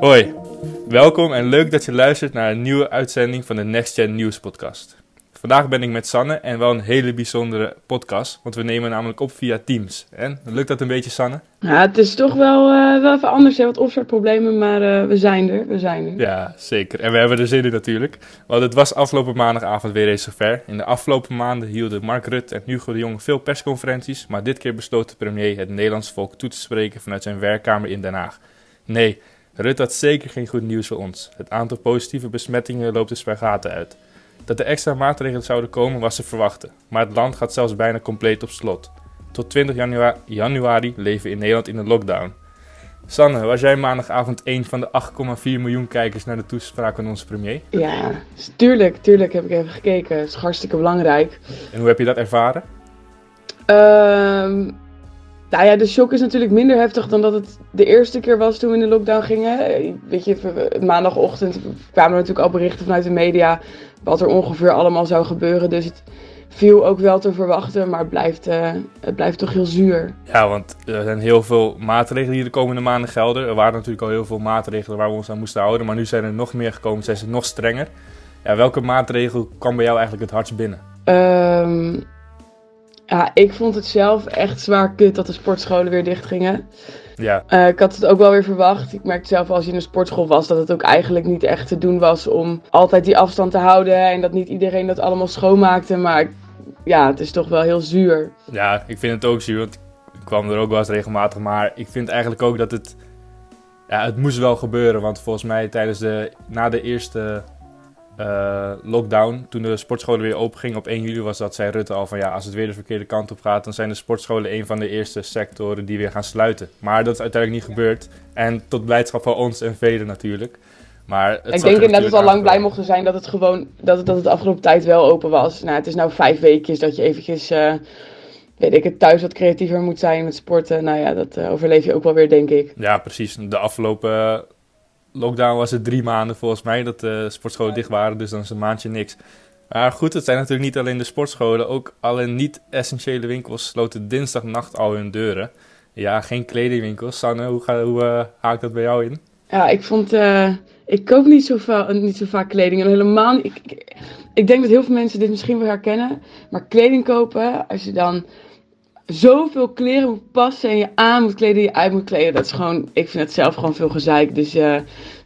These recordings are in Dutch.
Hoi, welkom en leuk dat je luistert naar een nieuwe uitzending van de Next Gen News podcast. Vandaag ben ik met Sanne en wel een hele bijzondere podcast, want we nemen namelijk op via Teams. En lukt dat een beetje, Sanne? Ja, het is toch wel, eh, wel even anders, hè, wat opstartproblemen, maar eh, we zijn er, we zijn er. Ja, zeker. En we hebben er zin in natuurlijk, want het was afgelopen maandagavond weer eens zover. In de afgelopen maanden hielden Mark Rutte en Hugo de Jong veel persconferenties, maar dit keer besloot de premier het Nederlands volk toe te spreken vanuit zijn werkkamer in Den Haag. Nee, Rutte had zeker geen goed nieuws voor ons. Het aantal positieve besmettingen loopt de spuigaten uit. Dat er extra maatregelen zouden komen was te verwachten, maar het land gaat zelfs bijna compleet op slot. Tot 20 januari, januari leven we in Nederland in een lockdown. Sanne, was jij maandagavond een van de 8,4 miljoen kijkers naar de toespraak van onze premier? Ja, tuurlijk, tuurlijk heb ik even gekeken. Het is hartstikke belangrijk. En hoe heb je dat ervaren? Ehm nou ja, de shock is natuurlijk minder heftig dan dat het de eerste keer was toen we in de lockdown gingen. Weet je, maandagochtend kwamen er natuurlijk al berichten vanuit de media wat er ongeveer allemaal zou gebeuren. Dus het viel ook wel te verwachten, maar het blijft, uh, het blijft toch heel zuur. Ja, want er zijn heel veel maatregelen die de komende maanden gelden. Er waren natuurlijk al heel veel maatregelen waar we ons aan moesten houden, maar nu zijn er nog meer gekomen, zijn ze nog strenger. Ja, welke maatregel kwam bij jou eigenlijk het hardst binnen? Um, ja, ik vond het zelf echt zwaar kut dat de sportscholen weer dicht gingen. Ja. Uh, ik had het ook wel weer verwacht. Ik merkte zelf als je in een sportschool was dat het ook eigenlijk niet echt te doen was om altijd die afstand te houden. En dat niet iedereen dat allemaal schoonmaakte. Maar ja, het is toch wel heel zuur. Ja, ik vind het ook zuur. Want ik kwam er ook wel eens regelmatig. Maar ik vind eigenlijk ook dat het. Ja, het moest wel gebeuren. Want volgens mij tijdens de. Na de eerste uh, lockdown, toen de sportscholen weer open gingen op 1 juli, was dat, zei Rutte al van ja, als het weer de verkeerde kant op gaat, dan zijn de sportscholen een van de eerste sectoren die weer gaan sluiten. Maar dat is uiteindelijk niet gebeurd. En tot blijdschap van ons en velen natuurlijk. Maar het ik denk inderdaad dat we al lang blij mochten zijn dat het gewoon, dat het, dat het de afgelopen tijd wel open was. Nou, het is nou vijf weken dat je eventjes, uh, weet ik het, thuis wat creatiever moet zijn met sporten. Nou ja, dat uh, overleef je ook wel weer, denk ik. Ja, precies. De afgelopen lockdown was het drie maanden volgens mij dat de sportscholen dicht waren, dus dan is een maandje niks. Maar goed, het zijn natuurlijk niet alleen de sportscholen, ook alle niet-essentiële winkels sloten dinsdagnacht al hun deuren. Ja, geen kledingwinkels. Sanne, hoe, ga, hoe uh, haakt dat bij jou in? Ja, ik vond, uh, ik koop niet zo, niet zo vaak kleding en helemaal ik, ik denk dat heel veel mensen dit misschien wel herkennen, maar kleding kopen, als je dan zoveel kleren moet passen en je aan moet kleden, je uit moet kleden. Dat is gewoon, ik vind het zelf gewoon veel gezeik. Dus uh,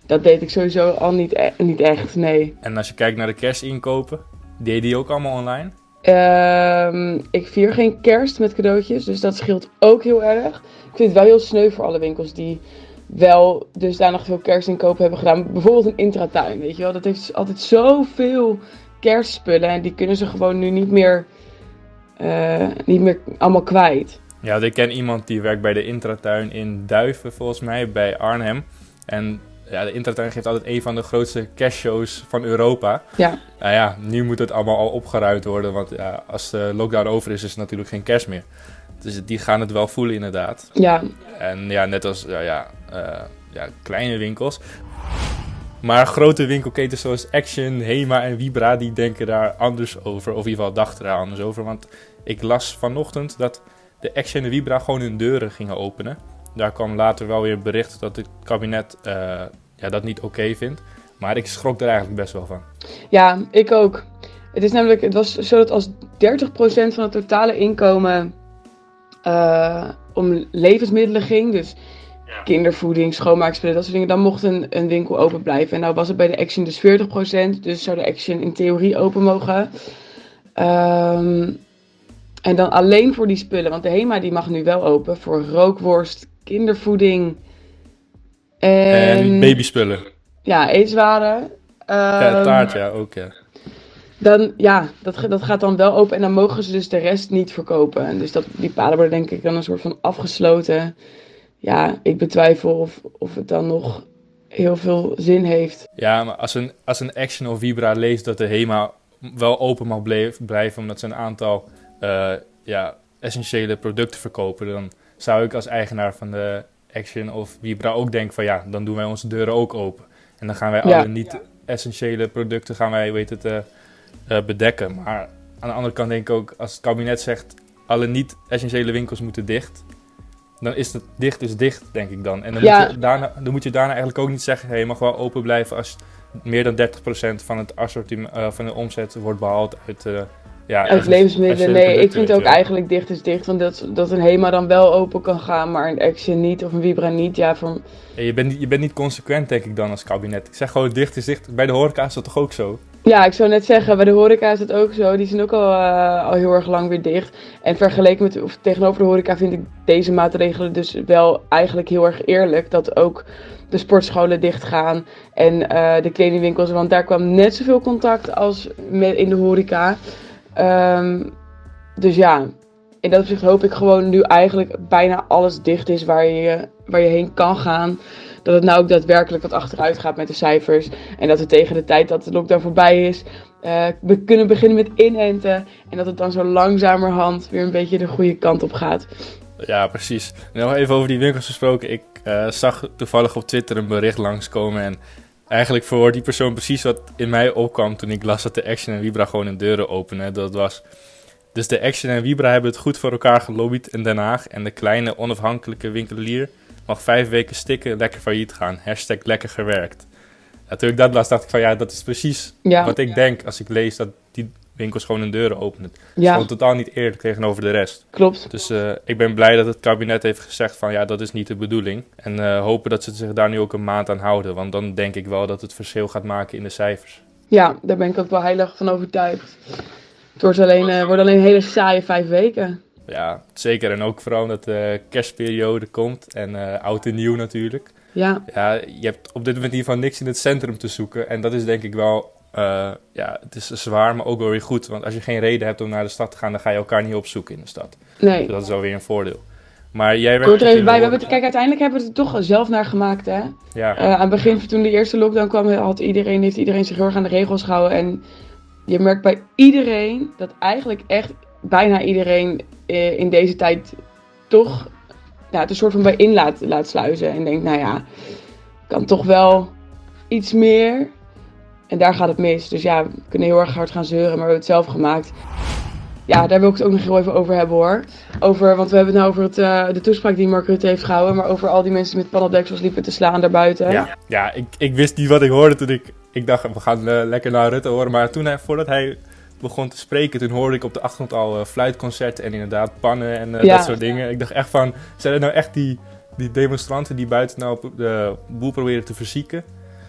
dat deed ik sowieso al niet, e niet echt, nee. En als je kijkt naar de kerstinkopen, deed die ook allemaal online? Um, ik vier geen kerst met cadeautjes, dus dat scheelt ook heel erg. Ik vind het wel heel sneu voor alle winkels die wel dus daar nog veel kerstinkopen hebben gedaan. Bijvoorbeeld een intratuin, weet je wel. Dat heeft altijd zoveel kerstspullen en die kunnen ze gewoon nu niet meer uh, niet meer allemaal kwijt. Ja, ik ken iemand die werkt bij de Intratuin in Duiven, volgens mij, bij Arnhem. En ja, de Intratuin geeft altijd een van de grootste cashshows van Europa. Ja. Nou ja, nu moet het allemaal al opgeruimd worden, want ja, als de lockdown over is, is het natuurlijk geen cash meer. Dus die gaan het wel voelen inderdaad. Ja. En ja, net als ja, ja, uh, ja, kleine winkels. Maar grote winkelketens zoals Action, Hema en Vibra, die denken daar anders over. Of in ieder geval dachten daar anders over. Want ik las vanochtend dat de Action en Vibra gewoon hun deuren gingen openen. Daar kwam later wel weer bericht dat het kabinet uh, ja, dat niet oké vindt. Maar ik schrok er eigenlijk best wel van. Ja, ik ook. Het is namelijk, het was zo dat als 30% van het totale inkomen uh, om levensmiddelen ging, dus kindervoeding, schoonmaakspullen, dat soort dingen, dan mocht een, een winkel open blijven. En nou was het bij de Action dus 40%, dus zou de Action in theorie open mogen. Um, en dan alleen voor die spullen, want de HEMA die mag nu wel open voor rookworst, kindervoeding en, en babyspullen. Ja, eetwaren. Um, ja, taart ja, ook ja. Dan, ja, dat, dat gaat dan wel open en dan mogen ze dus de rest niet verkopen. En dus dat, die paden worden denk ik dan een soort van afgesloten ja, ik betwijfel of, of het dan nog heel veel zin heeft. Ja, maar als een, als een Action of Vibra leest dat de HEMA wel open mag blijven omdat ze een aantal uh, ja, essentiële producten verkopen, dan zou ik als eigenaar van de Action of Vibra ook denken van ja, dan doen wij onze deuren ook open. En dan gaan wij ja. alle niet-essentiële producten gaan wij, weet het, uh, uh, bedekken. Maar aan de andere kant denk ik ook, als het kabinet zegt alle niet-essentiële winkels moeten dicht, dan is het dicht is dicht, denk ik dan. En dan, moet, je daarna, dan moet je daarna eigenlijk ook niet zeggen... Hey, je mag wel open blijven als meer dan 30% van het assortiment uh, van de omzet wordt behaald uit... Uh, ja, uit levensmiddelen. Nee, ik vind ook eigenlijk dicht is dicht. Want dat, dat een HEMA dan wel open kan gaan, maar een Action niet of een Vibra niet. Ja, van... je, bent, je bent niet consequent, denk ik dan, als kabinet. Ik zeg gewoon dicht is dicht. Bij de horeca is dat toch ook zo? Ja, ik zou net zeggen, bij de horeca is het ook zo. Die zijn ook al, uh, al heel erg lang weer dicht. En vergeleken met, of tegenover de horeca vind ik deze maatregelen dus wel eigenlijk heel erg eerlijk. Dat ook de sportscholen dicht gaan en uh, de kledingwinkels. Want daar kwam net zoveel contact als met in de horeca. Um, dus ja, in dat opzicht hoop ik gewoon nu eigenlijk bijna alles dicht is waar je, waar je heen kan gaan dat het nou ook daadwerkelijk wat achteruit gaat met de cijfers. En dat we tegen de tijd dat de lockdown voorbij is, uh, we kunnen beginnen met inenten. En dat het dan zo langzamerhand weer een beetje de goede kant op gaat. Ja, precies. nog even over die winkels gesproken. Ik uh, zag toevallig op Twitter een bericht langskomen. En eigenlijk voor die persoon precies wat in mij opkwam toen ik las dat de Action en Vibra gewoon hun deuren openen. Dat was. Dus de Action en Vibra hebben het goed voor elkaar gelobbyd in Den Haag. En de kleine onafhankelijke winkelier mag vijf weken stikken, lekker failliet gaan. Hashtag lekker gewerkt. Toen ik dat las, dacht ik van ja, dat is precies wat ik denk als ik lees dat die winkels gewoon hun deuren openen. Het is gewoon totaal niet eerlijk tegenover de rest. Klopt. Dus uh, ik ben blij dat het kabinet heeft gezegd van ja, dat is niet de bedoeling. En uh, hopen dat ze zich daar nu ook een maand aan houden. Want dan denk ik wel dat het verschil gaat maken in de cijfers. Ja, daar ben ik ook wel heilig van overtuigd. Het wordt alleen, uh, wordt alleen een hele saaie vijf weken. Ja, zeker. En ook vooral omdat de kerstperiode komt en oud en nieuw natuurlijk. Ja. ja. Je hebt op dit moment in ieder geval niks in het centrum te zoeken. En dat is denk ik wel, uh, ja, het is zwaar, maar ook wel weer goed. Want als je geen reden hebt om naar de stad te gaan, dan ga je elkaar niet opzoeken in de stad. Nee. Dus dat is wel weer een voordeel. Maar jij werkt... er even bij. We hebben het, kijk, uiteindelijk hebben we het er toch zelf naar gemaakt, hè? Ja. Uh, aan het begin, toen de eerste lockdown kwam, had iedereen, heeft iedereen zich heel erg aan de regels gehouden. En je merkt bij iedereen dat eigenlijk echt bijna iedereen eh, in deze tijd toch ja, het een soort van bij in laat, laat sluizen. En denkt, nou ja, kan toch wel iets meer. En daar gaat het mis. Dus ja, we kunnen heel erg hard gaan zeuren, maar we hebben het zelf gemaakt. Ja, daar wil ik het ook nog heel even over hebben hoor. Over, want we hebben het nou over het, uh, de toespraak die Mark Rutte heeft gehouden. Maar over al die mensen met paneldeksels liepen te slaan daarbuiten. Ja, ja ik, ik wist niet wat ik hoorde toen ik... Ik dacht, we gaan uh, lekker naar Rutte horen. Maar toen hij, voordat hij begon te spreken, toen hoorde ik op de achtergrond al uh, fluitconcerten en inderdaad pannen en uh, dat soort dingen. Ik dacht echt van, zijn er nou echt die, die demonstranten die buiten nou de boel proberen te verzieken?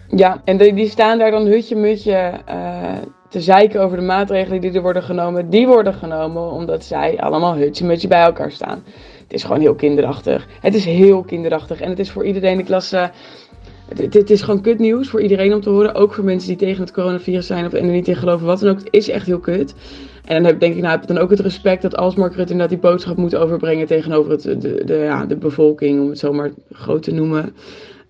Ja, en die, die staan daar dan hutje-mutje uh, te zeiken over de maatregelen die er worden genomen. Die worden genomen omdat zij allemaal hutje-mutje bij elkaar staan. Het is gewoon heel kinderachtig. Het is heel kinderachtig. En het is voor iedereen, ik las het, is gewoon kut nieuws voor iedereen om te horen. Ook voor mensen die tegen het coronavirus zijn of en er niet in geloven. Wat dan ook. Het is echt heel kut. En dan heb, denk ik, nou, heb ik dan ook het respect dat als Mark Rutte inderdaad die boodschap moet overbrengen tegenover het, de, de, ja, de bevolking, om het zomaar groot te noemen.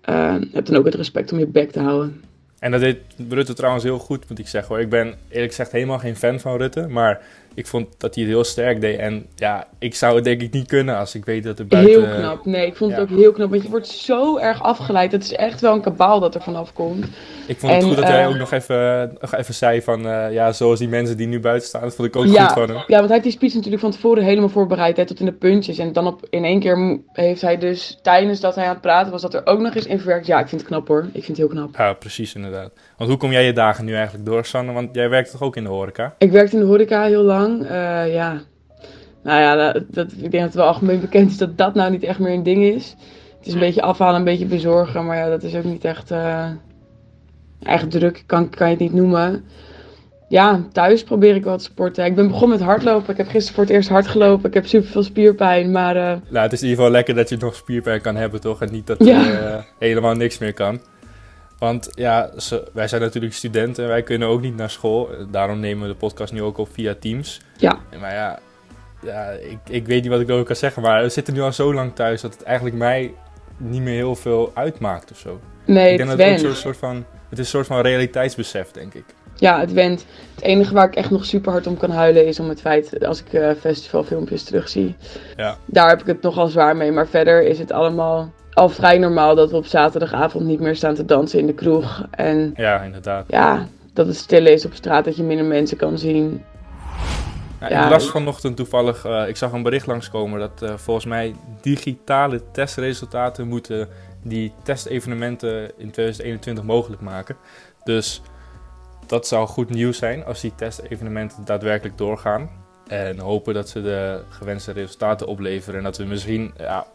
Uh, heb dan ook het respect om je bek te houden. En dat deed Rutte trouwens heel goed, moet ik zeggen hoor. Ik ben eerlijk gezegd helemaal geen fan van Rutte. Maar ik vond dat hij het heel sterk deed. En ja, ik zou het denk ik niet kunnen als ik weet dat er buiten... Heel knap. Nee, ik vond het ook heel knap. Want je wordt zo erg afgeleid. Het is echt wel een kabaal dat er vanaf komt. Ik vond het goed dat uh, hij ook nog even, nog even zei van... Uh, ja, zoals die mensen die nu buiten staan. Dat vond ik ook ja, goed van hem. Ja, want hij heeft die speech natuurlijk van tevoren helemaal voorbereid. Hè, tot in de puntjes. En dan op, in één keer heeft hij dus tijdens dat hij aan het praten was... dat er ook nog eens in verwerkt. Ja, ik vind het knap hoor. Ik vind het heel knap. Ja, precies inderdaad. Want hoe kom jij je dagen nu eigenlijk door, Sanne? Want jij werkt toch ook in de horeca? Ik werkte in de horeca heel lang. Uh, ja, nou ja, dat, dat, ik denk dat het wel algemeen bekend is dat dat nou niet echt meer een ding is. Het is een beetje afhalen, een beetje bezorgen, maar ja, dat is ook niet echt, uh, echt druk, kan, kan je het niet noemen. Ja, thuis probeer ik wel te sporten. Ik ben begonnen met hardlopen. Ik heb gisteren voor het eerst hard gelopen. Ik heb super veel spierpijn, maar... Uh... Nou, het is in ieder geval lekker dat je nog spierpijn kan hebben, toch? En niet dat je ja. helemaal niks meer kan. Want ja, wij zijn natuurlijk studenten en wij kunnen ook niet naar school. Daarom nemen we de podcast nu ook op via Teams. Ja. Maar ja, ja ik, ik weet niet wat ik erover kan zeggen. Maar we zitten nu al zo lang thuis dat het eigenlijk mij niet meer heel veel uitmaakt of zo. Nee, ik denk het dat het ook een soort van, het is een soort van realiteitsbesef, denk ik. Ja, het went. Het enige waar ik echt nog super hard om kan huilen is om het feit als ik uh, festivalfilmpjes terugzie. Ja. Daar heb ik het nogal zwaar mee. Maar verder is het allemaal al vrij normaal dat we op zaterdagavond niet meer staan te dansen in de kroeg. En ja, inderdaad. Ja, dat het stil is op straat, dat je minder mensen kan zien. Ja, ik las vanochtend toevallig, uh, ik zag een bericht langskomen dat uh, volgens mij digitale testresultaten moeten die testevenementen in 2021 mogelijk maken. Dus dat zou goed nieuws zijn als die testevenementen daadwerkelijk doorgaan. En hopen dat ze de gewenste resultaten opleveren en dat we misschien ja,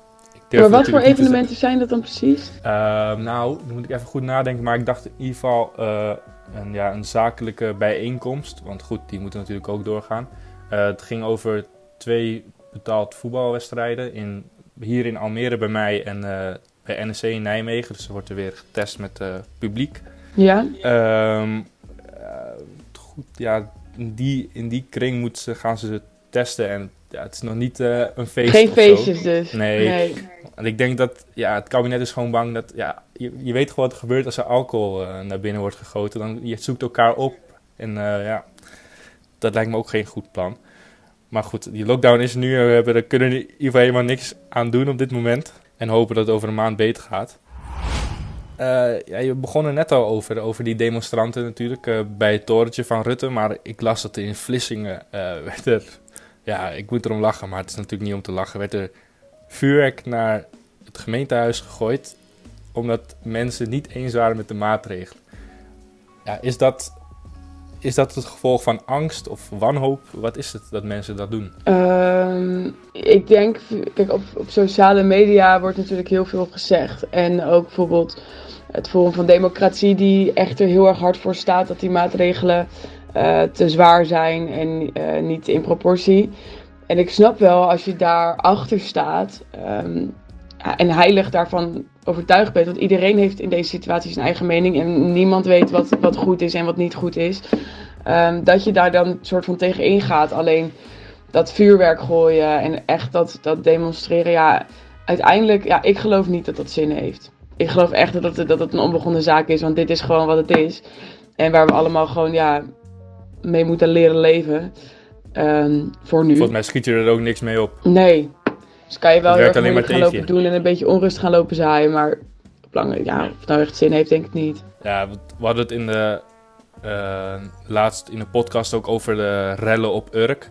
maar wat voor evenementen zijn dat dan precies? Ehm, nou, dan moet ik even goed nadenken. Maar ik dacht in ieder geval uh, een, ja, een zakelijke bijeenkomst. Want goed, die moeten natuurlijk ook doorgaan. Uh, het ging over twee betaald voetbalwedstrijden. In, hier in Almere bij mij en uh, bij NEC in Nijmegen. Dus er wordt er weer getest met publiek. Ja. Um, goed, ja, in die, in die kring moeten ze, gaan ze testen. En ja, het is nog niet uh, een feest. Geen feestjes dus. Nee. nee. En ik denk dat ja, het kabinet is gewoon bang dat ja, je, je weet gewoon wat er gebeurt als er alcohol uh, naar binnen wordt gegoten. Dan je zoekt elkaar op. En uh, ja, dat lijkt me ook geen goed plan. Maar goed, die lockdown is nu. We hebben, er kunnen in ieder geval helemaal niks aan doen op dit moment. En hopen dat het over een maand beter gaat. Uh, ja, je begon er net al over, over die demonstranten natuurlijk uh, bij het torentje van Rutte. Maar ik las dat in Vlissingen uh, werd er ja, ik moet erom lachen, maar het is natuurlijk niet om te lachen. Werd er vuurwerk naar het gemeentehuis gegooid, omdat mensen niet eens waren met de maatregelen. Ja, is dat, is dat het gevolg van angst of wanhoop? Wat is het dat mensen dat doen? Uh, ik denk, kijk, op, op sociale media wordt natuurlijk heel veel gezegd. En ook bijvoorbeeld het Forum van Democratie, die echt er heel erg hard voor staat dat die maatregelen uh, te zwaar zijn en uh, niet in proportie. En ik snap wel als je daar achter staat um, en heilig daarvan overtuigd bent. Want iedereen heeft in deze situatie zijn eigen mening en niemand weet wat, wat goed is en wat niet goed is. Um, dat je daar dan soort van tegen ingaat. Alleen dat vuurwerk gooien en echt dat, dat demonstreren. Ja, uiteindelijk, ja, ik geloof niet dat dat zin heeft. Ik geloof echt dat het, dat het een onbegonnen zaak is, want dit is gewoon wat het is. En waar we allemaal gewoon, ja, mee moeten leren leven. Um, voor nu. Volgens mij schiet je er ook niks mee op. Nee. Dus kan je wel heel erg gaan lopen doen en een beetje onrust gaan lopen zaaien. Maar op lange, ja, of het nou echt zin heeft, denk ik niet. Ja, we hadden het in de, uh, laatst in de podcast ook over de rellen op Urk.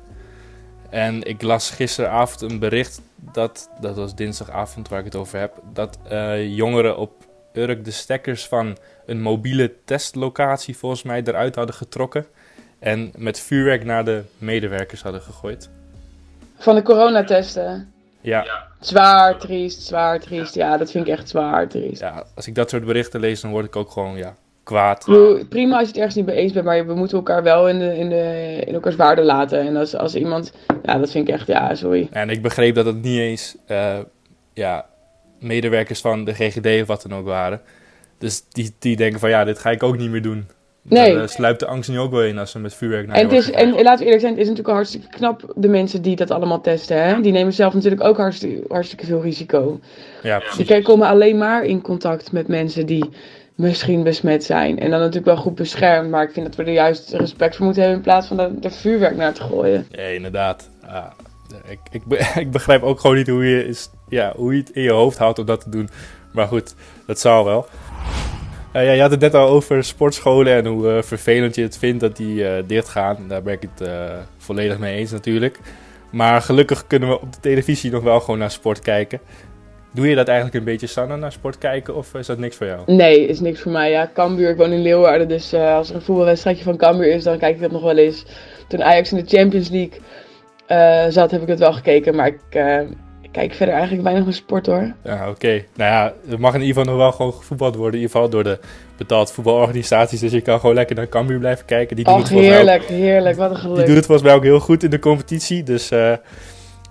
En ik las gisteravond een bericht, dat, dat was dinsdagavond waar ik het over heb, dat uh, jongeren op Urk de stekkers van een mobiele testlocatie volgens mij eruit hadden getrokken. En met vuurwerk naar de medewerkers hadden gegooid. Van de coronatesten? Ja. Zwaar triest, zwaar triest. Ja, dat vind ik echt zwaar triest. Ja, als ik dat soort berichten lees, dan word ik ook gewoon, ja, kwaad. Prima als je het ergens niet mee eens bent, maar we moeten elkaar wel in, de, in, de, in elkaars waarde laten. En als, als iemand, ja, dat vind ik echt, ja, sorry. En ik begreep dat het niet eens, uh, ja, medewerkers van de GGD of wat dan ook waren. Dus die, die denken van, ja, dit ga ik ook niet meer doen. Nee. Daar sluipt de angst nu ook wel in als ze met vuurwerk naar en, het is, en laten we eerlijk zijn, het is natuurlijk hartstikke knap de mensen die dat allemaal testen. Hè? Die nemen zelf natuurlijk ook hartstikke, hartstikke veel risico. Ja, precies. Die komen alleen maar in contact met mensen die misschien besmet zijn. En dan natuurlijk wel goed beschermd. Maar ik vind dat we er juist respect voor moeten hebben in plaats van er, vuurwerk naar te gooien. Ja, inderdaad. ik, ik, ik, begrijp ook gewoon niet hoe je, is, ja, hoe je het in je hoofd houdt om dat te doen. Maar goed, dat zal wel. Uh, ja, je had het net al over sportscholen en hoe uh, vervelend je het vindt dat die uh, dichtgaan. Daar ben ik het volledig mee eens natuurlijk. Maar gelukkig kunnen we op de televisie nog wel gewoon naar sport kijken. Doe je dat eigenlijk een beetje, Sanne, naar sport kijken of is dat niks voor jou? Nee, is niks voor mij. Ja, Cambuur, ik woon in Leeuwarden, dus als er een voetbalwedstrijdje van Cambuur is, dan kijk ik dat nog wel eens. Toen Ajax in de Champions League zat, heb ik het wel gekeken, maar ik kijk verder eigenlijk weinig naar sport hoor. Ja, oké. Nou ja, er mag in ieder geval nog wel gewoon gevoetbald worden. In ieder geval door de betaald voetbalorganisaties. Dus je kan gewoon lekker naar Cambuur blijven kijken. Die heerlijk, heerlijk. Wat een geluk. Die doet het volgens mij ook heel goed in de competitie. Dus, uh,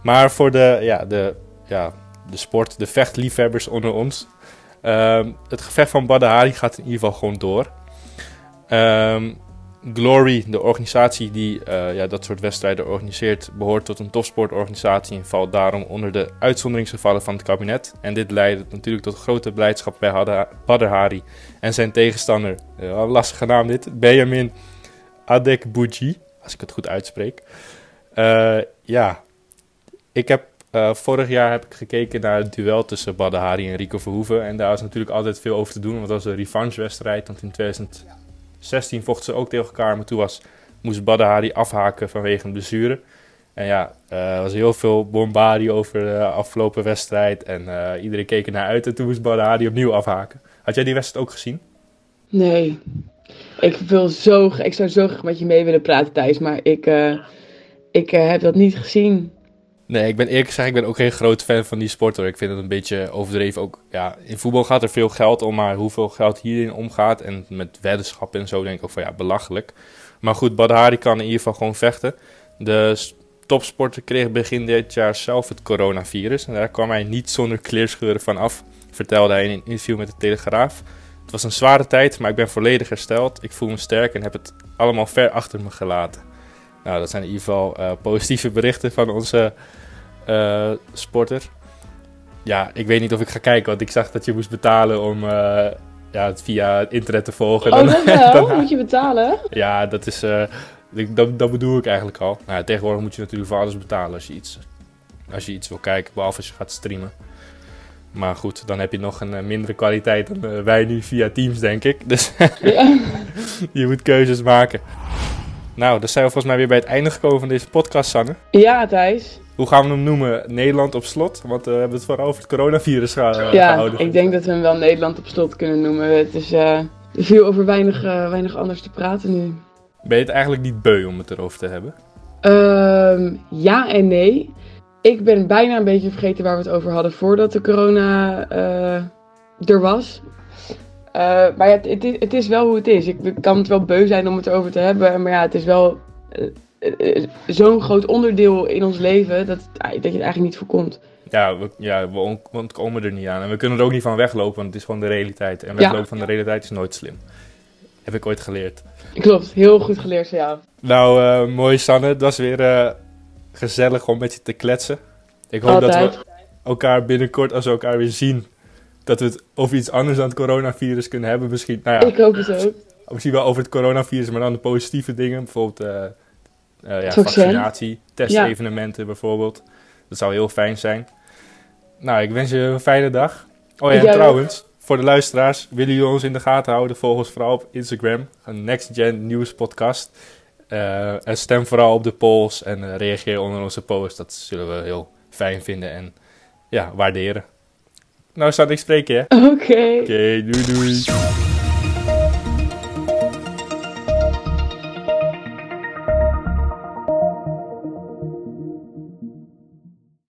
maar voor de, ja, de, ja, de sport, de vechtliefhebbers onder ons. Um, het gevecht van Badahari gaat in ieder geval gewoon door. Um, Glory, de organisatie die uh, ja, dat soort wedstrijden organiseert, behoort tot een topsportorganisatie en valt daarom onder de uitzonderingsgevallen van het kabinet. En dit leidde natuurlijk tot grote blijdschap bij Badr Hari en zijn tegenstander, uh, lastige naam dit, Benjamin Adekbouji, als ik het goed uitspreek. Uh, ja, ik heb vorig jaar heb ik gekeken naar het duel tussen Badr Hari en Rico Verhoeven. En daar was natuurlijk altijd veel over te doen, want dat was een revanche wedstrijd, want in 2000 16 vochten ze ook tegen elkaar, maar toen was moest Badahari afhaken vanwege een blessure. En ja, er was heel veel bombardie over de afgelopen wedstrijd. En iedereen keek naar uit. En toen moest Badahari opnieuw afhaken. Had jij die wedstrijd ook gezien? Nee. Ik, wil zo, ik zou zo graag met je mee willen praten, Thijs. Maar ik, ik heb dat niet gezien. Nee, ik ben eerlijk gezegd, ik ben ook geen groot fan van die sport. Ik vind het een beetje overdreven. Ook, ja, in voetbal gaat er veel geld om, maar hoeveel geld hierin omgaat en met weddenschappen en zo denk ik ook van ja, belachelijk. Maar goed, Badhari kan in ieder geval gewoon vechten. De topsporter kreeg begin dit jaar zelf het coronavirus en daar kwam hij niet zonder kleerscheuren van af, vertelde hij in een interview met de Telegraaf. Het was een zware tijd, maar ik ben volledig hersteld. Ik voel me sterk en heb het allemaal ver achter me gelaten. Nou, dat zijn in ieder geval uh, positieve berichten van onze uh, sporter. Ja, ik weet niet of ik ga kijken, want ik zag dat je moest betalen om uh, ja, het via het internet te volgen. Oh, dan, dat wel? moet je betalen? Ja, dat is... dat, dat bedoel ik eigenlijk al. Nou, tegenwoordig moet je natuurlijk voor alles betalen als je iets, als je iets wil kijken, behalve als je gaat streamen. Maar goed, dan heb je nog een mindere kwaliteit dan wij nu via Teams, denk ik. Dus ja. je moet keuzes maken. Nou, dan zijn we volgens mij weer bij het einde gekomen van deze podcast, Sanne. Ja, Thijs. Hoe gaan we hem noemen? Nederland op slot? Want uh, we hebben het vooral over het coronavirus gehouden. Ja, ik denk dat we hem wel Nederland op slot kunnen noemen. Het is uh, veel over weinig, uh, weinig anders te praten nu. Ben je het eigenlijk niet beu om het erover te hebben? Um, ja en nee. Ik ben bijna een beetje vergeten waar we het over hadden voordat de corona er was. Uh, maar ja, het, het, is wel hoe het is. Ik kan het wel beu zijn om het erover te hebben. Maar ja, het is wel uh, uh, zo'n groot onderdeel in ons leven dat, dat je het eigenlijk niet voorkomt. Ja, we, ja, we ontkomen er niet aan. En we kunnen er ook niet van weglopen, want het is gewoon de realiteit. En weglopen ja. van de realiteit is nooit slim. Heb ik ooit geleerd. Klopt, heel goed geleerd van jou. Nou, mooi Sanne. Het was weer gezellig om met je te kletsen. Ik hoop Altijd. dat we elkaar binnenkort, als we elkaar weer zien, dat we het over iets anders dan het coronavirus kunnen hebben. Misschien, nou ja, ik hoop het ook. Misschien wel over het coronavirus, maar dan de positieve dingen. Bijvoorbeeld uh, uh, ja, vaccinatie, testevenementen ja. bijvoorbeeld. Dat zou heel fijn zijn. Nou, ik wens je een fijne dag. Oh ja, en trouwens, voor de luisteraars, willen jullie ons in de gaten houden? Volg ons vooral op Instagram, een Next Gen News podcast. Uh, en stem vooral op de polls en reageer onder onze post. Dat zullen we heel fijn vinden en ja, waarderen. Nou, staat ik spreken, hè? Oké. Oké, doei doei.